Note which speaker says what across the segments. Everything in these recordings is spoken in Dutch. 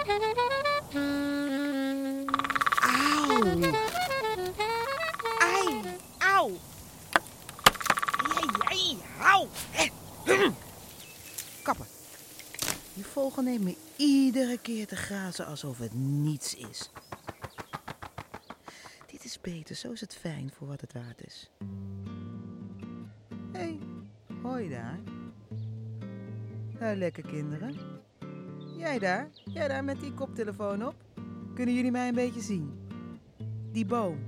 Speaker 1: Auw. Ai, auw. Jij, hou. Kappen. Die vogel neemt me iedere keer te grazen alsof het niets is. Dit is beter, zo is het fijn voor wat het waard is. Hé, hey, hoi daar. Nou, lekker kinderen. Jij daar, jij daar met die koptelefoon op. Kunnen jullie mij een beetje zien? Die boom.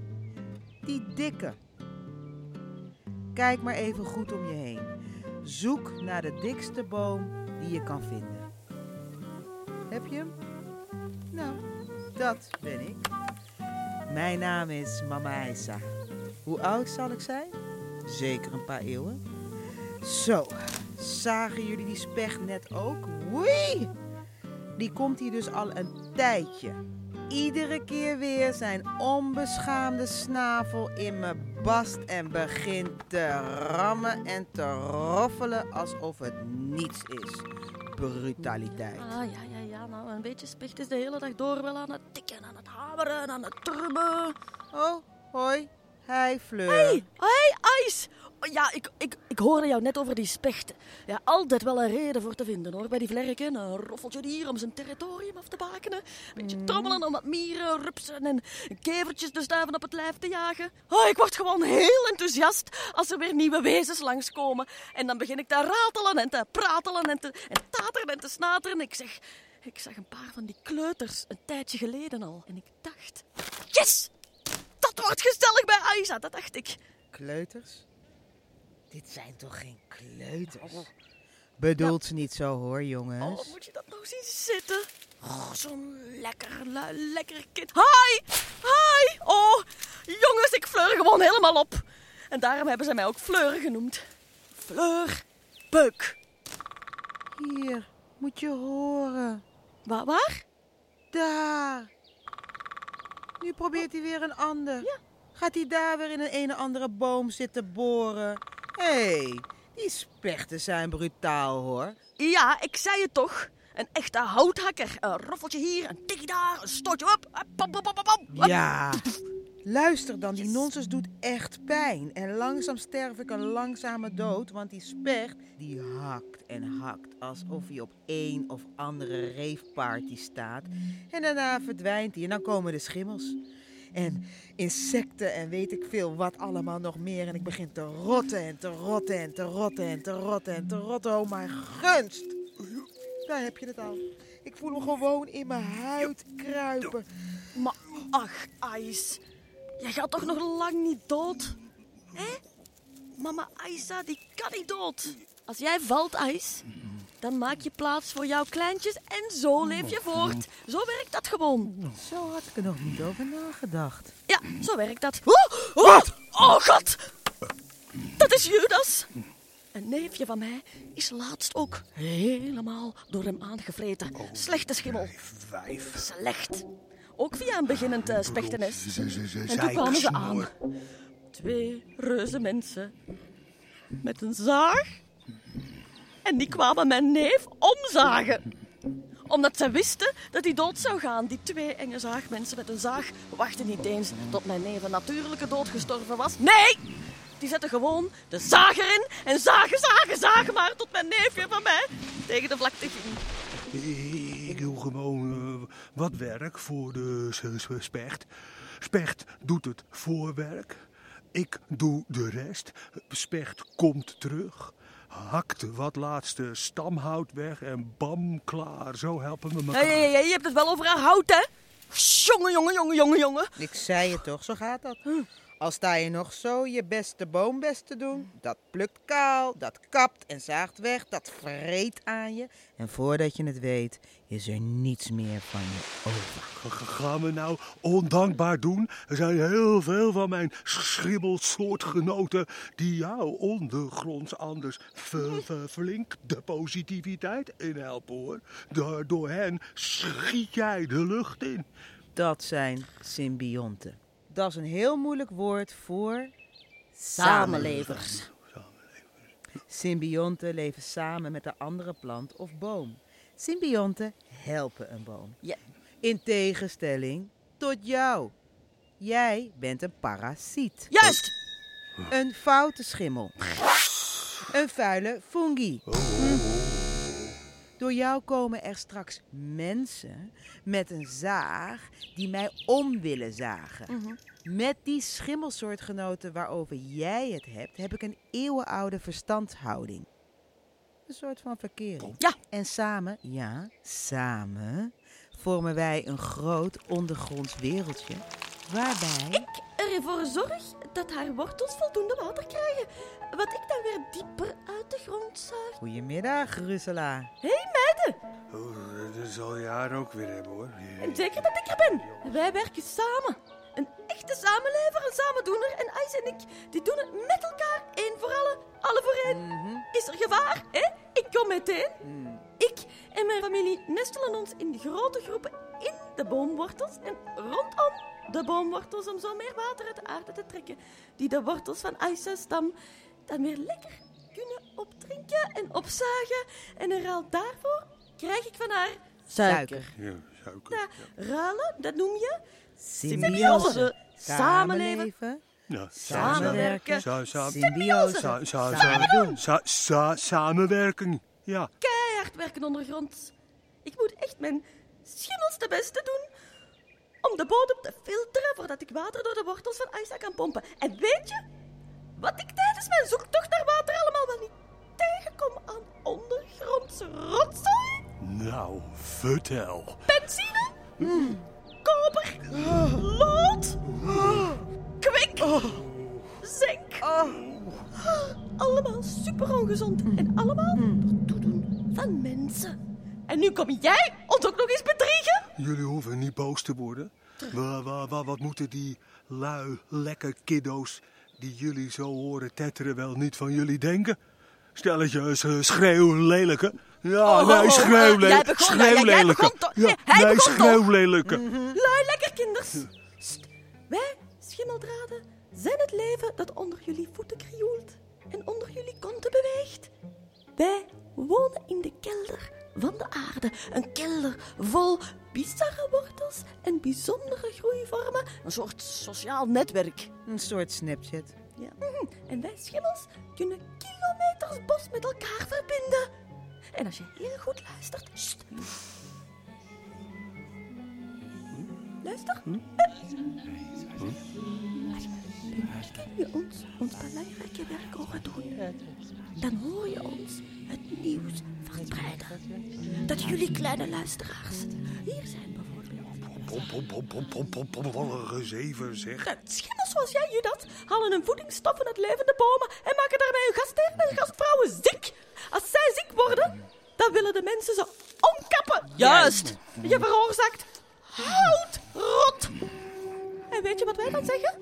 Speaker 1: Die dikke. Kijk maar even goed om je heen. Zoek naar de dikste boom die je kan vinden. Heb je hem? Nou, dat ben ik. Mijn naam is Mama Isa. Hoe oud zal ik zijn? Zeker een paar eeuwen. Zo, zagen jullie die specht net ook? Woei! Die komt hier dus al een tijdje. Iedere keer weer zijn onbeschaamde snavel in me bast en begint te rammen en te roffelen alsof het niets is. Brutaliteit.
Speaker 2: Ah, ja, ja, ja. Nou, een beetje specht is de hele dag door wel aan het tikken, aan het hameren, aan het trummen.
Speaker 1: Oh, hoi. Hi, Fleur.
Speaker 2: Hey, hey, IJs! Ja, ik, ik, ik hoorde jou net over die spechten. Ja, altijd wel een reden voor te vinden hoor. Bij die vlerken, een roffeltje hier om zijn territorium af te bakenen. Een beetje trommelen om wat mieren, rupsen en kevertjes de stuiven op het lijf te jagen. Oh, ik word gewoon heel enthousiast als er weer nieuwe wezens langskomen. En dan begin ik te ratelen en te pratelen en te en tateren en te snateren. Ik zeg, ik zag een paar van die kleuters een tijdje geleden al. En ik dacht, yes! Dat wordt gezellig bij Aisa, dat dacht ik.
Speaker 1: Kleuters? Dit zijn toch geen kleuters? Bedoelt ze niet zo hoor,
Speaker 2: Oh,
Speaker 1: jongens.
Speaker 2: wat moet je dat nou zien zitten? Oh, zo'n lekker, lu- lekker kind. Hi! Hi! Oh, jongens, ik fleur gewoon helemaal op. En daarom hebben ze mij ook Fleur genoemd. Fleur Beuk.
Speaker 1: Hier, moet je horen.
Speaker 2: Wa waar?
Speaker 1: Daar. Nu probeert hij weer een ander.
Speaker 2: Ja.
Speaker 1: Gaat hij daar weer in een ene andere boom zitten boren? Hé, hey, die spechten zijn brutaal hoor.
Speaker 2: Ja, ik zei het toch. Een echte houthakker. Een roffeltje hier, een tikje daar, een stootje op.
Speaker 1: Ja. Luister dan, die nonsens doet echt pijn. En langzaam sterf ik een langzame dood, want die specht die hakt en hakt alsof hij op een of andere raveparty staat. En daarna verdwijnt hij en dan komen de schimmels. En insecten en weet ik veel wat allemaal nog meer. En ik begin te rotten en te rotten en te rotten en te rotten en te rotten. Oh mijn gunst! Daar heb je het al. Ik voel hem gewoon in mijn huid kruipen.
Speaker 2: Maar ach, Ijs. Jij gaat toch nog lang niet dood? Hè? Mama Aisa, die kan niet dood. Als jij valt, Ijs, dan maak je plaats voor jouw kleintjes en zo leef je voort. Zo werkt dat gewoon.
Speaker 1: Zo had ik er nog niet over nagedacht.
Speaker 2: Ja, zo werkt dat. Oh, oh, oh god! Dat is Judas. Een neefje van mij is laatst ook helemaal door hem aangevreten. Slechte schimmel.
Speaker 3: Vijf.
Speaker 2: Slecht. Ook via een beginnend uh, spechtenes.
Speaker 3: Ze- ze-
Speaker 2: En toen kwamen ze aan. Twee reuze mensen. Met een zaag. En die kwamen mijn neef omzagen. Omdat ze wisten dat hij dood zou gaan. Die twee enge zaagmensen met een zaag wachten niet eens tot mijn neef een natuurlijke dood gestorven was. Nee! Die zetten gewoon de zager in en zagen, zagen, zagen maar tot mijn neefje van mij tegen de vlakte ging.
Speaker 3: Ik doe gewoon eh, wat werk voor de specht. Specht doet het voorwerk. Ik doe de rest. Specht komt terug. Hakt wat laatste stamhout weg en bam, klaar. Zo helpen we elkaar.
Speaker 2: Hé, hé, hé, je hebt het wel over hout, hè? Jongen, jongen, jongen, jongen, jongen.
Speaker 1: Ik zei het toch, zo gaat dat. Al sta je nog zo je beste boom best te doen, dat plukt kaal, dat kapt en zaagt weg, dat vreet aan je. En voordat je het weet, is er niets meer van je over.
Speaker 3: Gaan we nou ondankbaar doen? Er zijn heel veel van mijn schribbelsoortgenoten die jou ondergronds anders ver- ver- flink de positiviteit inhelpen hoor. Door, door hen schiet jij de lucht in.
Speaker 1: Dat zijn symbionten. Dat is een heel moeilijk woord voor
Speaker 2: Samenlevers.
Speaker 1: Symbionten leven samen met een andere plant of boom. Symbionten helpen een boom.
Speaker 2: Ja.
Speaker 1: In tegenstelling tot jou. Jij bent een parasiet.
Speaker 2: Juist!
Speaker 1: Een foute schimmel. Een vuile fungi. Hm. Door jou komen er straks mensen met een zaag die mij om willen zagen.
Speaker 2: Mhm.
Speaker 1: Met die schimmelsoortgenoten waarover jij het hebt, heb ik een eeuwenoude verstandhouding. Een soort van verkering.
Speaker 2: Ja.
Speaker 1: En samen, ja, samen vormen wij een groot ondergronds wereldje waarbij...
Speaker 2: Ervoor zorg dat haar wortels voldoende water krijgen. Wat ik dan weer dieper de grond zuig.
Speaker 1: Goedemiddag, Rusela.
Speaker 2: Hé meiden,
Speaker 3: Oh, dat zal je haar ook weer hebben hoor.
Speaker 2: en zeker dat ik er ben. Wij werken samen. Een echte samenlever, een samendoener. En Ijs en ik, die doen het met elkaar. Eén voor alle, alle voor één.
Speaker 1: Mhm.
Speaker 2: Is er gevaar, hè? Ik kom meteen.
Speaker 1: Mm.
Speaker 2: Ik en mijn familie nestelen ons in grote groepen in de boomwortels en rondom de boomwortels om zo meer water uit de aarde te trekken, die de wortels van Aissa's stam dan weer lekker kunnen opdrinken en opzagen. En in ruil daarvoor krijg ik van haar suiker.
Speaker 3: Ja, suiker.
Speaker 2: Ja, ruilen, dat noem je
Speaker 1: Symbiose.
Speaker 2: Samenleven.
Speaker 3: Ja,
Speaker 2: Samenwerken.
Speaker 3: Sa- sa-
Speaker 1: Symbiose.
Speaker 3: sa- sa-
Speaker 1: Samen
Speaker 3: sa-
Speaker 1: doen.
Speaker 3: sa- sa- Samenwerking. Ja.
Speaker 2: keihard werken ondergronds. Ik moet echt mijn schimmels de beste doen om de bodem te filteren voordat ik water door de wortels van Aisa kan pompen. En weet je wat ik tijdens mijn zoektocht naar water allemaal wel niet tegenkom aan ondergrondse rotzooi?
Speaker 3: Nou, vertel.
Speaker 2: Benzine, koper, lood, kwik, zink. Allemaal super ongezond en allemaal door toedoen van mensen. En nu kom jij ons ook nog eens bedriegen?
Speaker 3: Jullie hoeven niet boos te worden. Wa- wa- wa- wat moeten die lui, lekker kiddo's die jullie zo horen tetteren wel niet van jullie denken? Stelletjes uh, schreeuwlelijke. Ja,
Speaker 2: Oh,
Speaker 3: nee,
Speaker 2: oh, eh, begon- ja,
Speaker 3: schreeuwlelijke.
Speaker 2: toch-
Speaker 3: Ja,
Speaker 2: nee,
Speaker 3: nee,
Speaker 2: begon toch?
Speaker 3: schreeuwlelijke.
Speaker 2: Lui lekker kinders. Wij, schimmeldraden, zijn het leven dat onder jullie voeten krioelt en onder jullie konten beweegt. Wij wonen in de kelder van de aarde. Een kelder vol bizarre wortels en bijzondere groeivormen. Een soort sociaal netwerk.
Speaker 1: Een soort Snapchat.
Speaker 2: Ja. Mhm. En wij schimmels kunnen kilometers bos met elkaar verbinden. En als je heel goed luistert... Sst. Luister. Kun je ons ons belangrijke werk horen doen? Dan hoor je ons het nieuws Dat jullie kleine luisteraars hier zijn bijvoorbeeld.
Speaker 3: Gezever zeg.
Speaker 2: Schimmels zoals jij, Judas, halen hun voedingsstoffen uit levende bomen en maken daarmee hun gastheren en gastvrouwen ziek. Als zij ziek worden, dan willen de mensen ze omkappen. Juist. Je veroorzaakt houtrot. En weet je wat wij dan zeggen?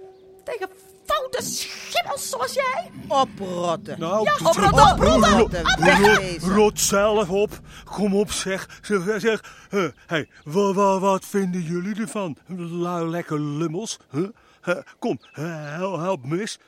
Speaker 2: Tegen foute schimmels zoals jij?
Speaker 1: Oprotten.
Speaker 3: Nou,
Speaker 2: Ja, oprotten,
Speaker 3: t-
Speaker 2: oprotten.
Speaker 3: rot- zelf op. Kom op, zeg. Zeg, zeg. eh, hey, wa, wa- wat vinden jullie ervan? Lui lekker lummels. Huh? Kom, eh, hel- help me eens.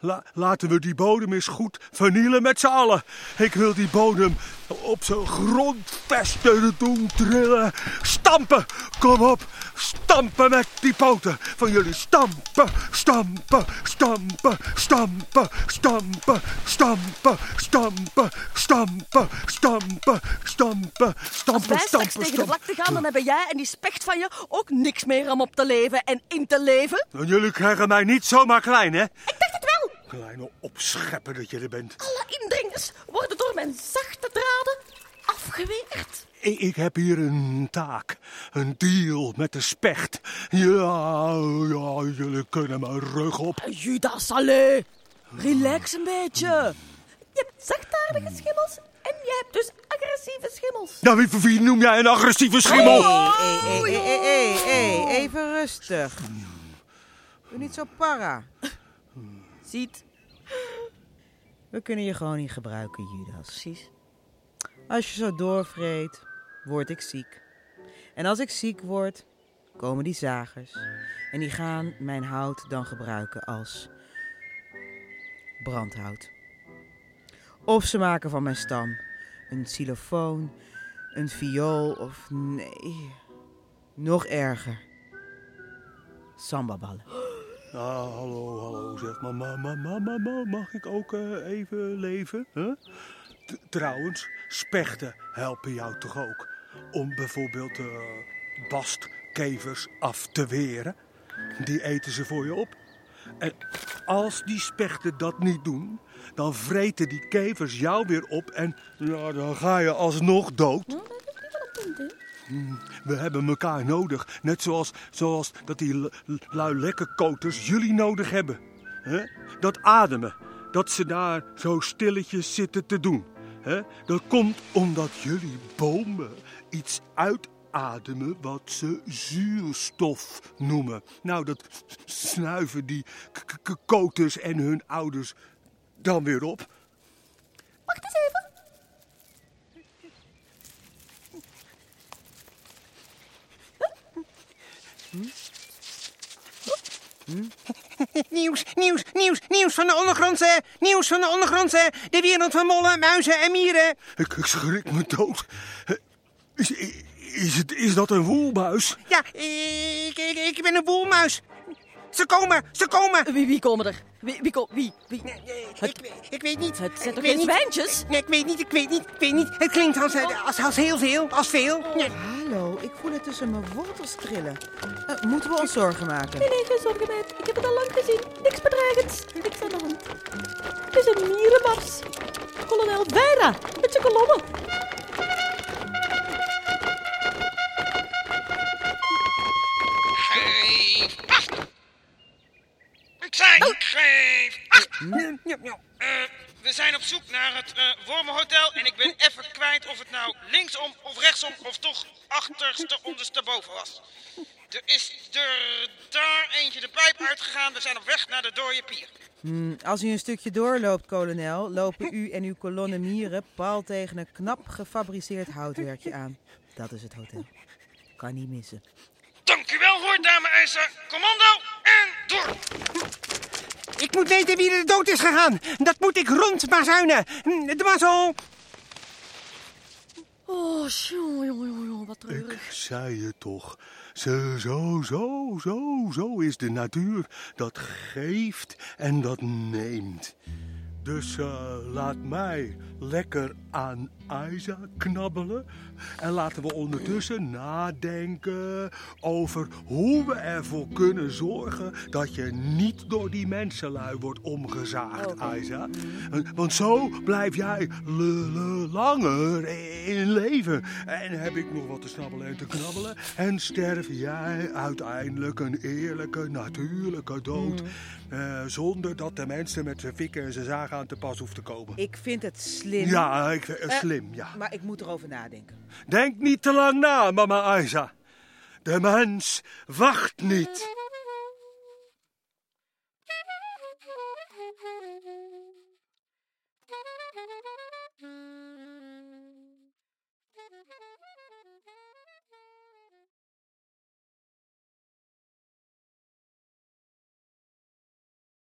Speaker 3: La- laten we die bodem eens goed vernielen met z'n allen. Ik wil die bodem op zijn grondvesten doen trillen. Stampen, kom op. Stampen met die poten van jullie. Stampen, stampen, stampen, stampen, stampen, stampen, stampen, stampen, stampen, stampen, stampen, stampen,
Speaker 2: tegen de vlakte gaan, dan hebben jij en die specht van je ook niks meer om op te leven en in te leven.
Speaker 3: En Jullie krijgen mij niet zomaar klein, hè?
Speaker 2: Ik dacht het wel.
Speaker 3: Kleine opschepper dat je er bent.
Speaker 2: Alle indringers worden door mijn zachte draden afgeweerd.
Speaker 3: Ik, ik heb hier een taak. Een deal met de specht. Ja, ja, jullie kunnen mijn rug op.
Speaker 2: Judas, allee. Relax een beetje. Je hebt zachtaardige schimmels en je hebt dus agressieve schimmels.
Speaker 3: Nou, wie, wie noem jij een agressieve schimmel?
Speaker 1: Hé, hé, hé, even rustig. Doe niet zo para.
Speaker 2: Ziet.
Speaker 1: We kunnen je gewoon niet gebruiken, Judas.
Speaker 2: Precies.
Speaker 1: Als je zo doorvreet, word ik ziek. En als ik ziek word, komen die zagers. En die gaan mijn hout dan gebruiken als brandhout. Of ze maken van mijn stam een xylofoon, een viool of nee, nog erger. Sambaballen.
Speaker 3: Ah, hallo, hallo, zeg maar. Ma, ma, ma, ma, ma, mag ik ook eh, even leven? Trouwens, spechten helpen jou toch ook? Om bijvoorbeeld eh bastkevers af te weren? Die eten ze voor je op. En als die spechten dat niet doen, dan vreten die kevers jou weer op en ja, dan ga je alsnog dood. We hebben elkaar nodig. Net zoals, zoals dat die lui lekker koters jullie nodig hebben. Dat ademen. Dat ze daar zo stilletjes zitten te doen. Dat komt omdat jullie bomen iets uitademen wat ze zuurstof noemen. Nou, dat snuiven die koters en hun ouders dan weer op.
Speaker 2: Wacht eens even.
Speaker 4: Nieuws, nieuws, nieuws, nieuws van de ondergrondse, nieuws van de ondergrondse, de wereld van mollen, muizen en mieren.
Speaker 3: Ik, ik schrik me dood. Is, is, het, is dat een woelbuis?
Speaker 4: Ja, ik, ik, ik ben een woelmuis. Ze komen, ze komen.
Speaker 2: Wie, wie komen er? Wie, wie, wie, wie?
Speaker 4: Nee, nee, Ik, ik weet niet.
Speaker 2: Het zijn toch geen zwijntjes?
Speaker 4: Nee, ik weet niet, ik weet niet, ik weet niet. Het klinkt als, eh, als, als heel veel, als veel. Nee.
Speaker 1: Hallo, ik voel het tussen mijn wortels trillen. Eh, moeten we ons zorgen maken?
Speaker 2: Nee, nee, geen zorgen, meid. Ik heb het al lang gezien. Niks bedreigends. Niks aan de hand. Het is een mierenmars. Kolonel Veira, met zijn kolommen.
Speaker 5: We zijn op zoek naar het eh Wormenhotel en ik ben even kwijt of het nou linksom of rechtsom of toch achterste ondersteboven was. Er is er daar eentje de pijp uitgegaan. We zijn op weg naar de dode pier.
Speaker 1: Hmm, als u een stukje doorloopt, kolonel, lopen u en uw kolonne mieren paal tegen een knap gefabriceerd houtwerkje aan. Dat is het hotel. Kan niet missen.
Speaker 5: Dank u wel hoor, dame IJzer. Commando en!
Speaker 4: Ik moet weten wie er dood is gegaan. Dat moet ik rondbazuinen. De mazzel.
Speaker 2: Oh, jongen, jongen, jongen, wat
Speaker 3: Ik
Speaker 2: treurig.
Speaker 3: zei het toch. Zo, zo, zo, zo, zo is de natuur. Dat geeft en dat neemt. Dus eh, laat mij lekker aan Isa knabbelen. En laten we ondertussen nadenken over hoe we ervoor kunnen zorgen dat je niet door die mensenlui wordt omgezaagd, Isa. Want zo blijf jij langer in leven. En heb ik nog wat te snabbelen en te knabbelen. En sterf jij uiteindelijk een eerlijke, natuurlijke dood. Eh, zonder dat de mensen met zijn fikken en zijn zagen aan te pas hoeft te komen.
Speaker 1: Ik vind het slim.
Speaker 3: Ja, ik, eh,
Speaker 1: Eh,
Speaker 3: slim, ja.
Speaker 1: Maar ik moet erover nadenken.
Speaker 3: Denk niet te lang na, mama Isa. De mens wacht niet.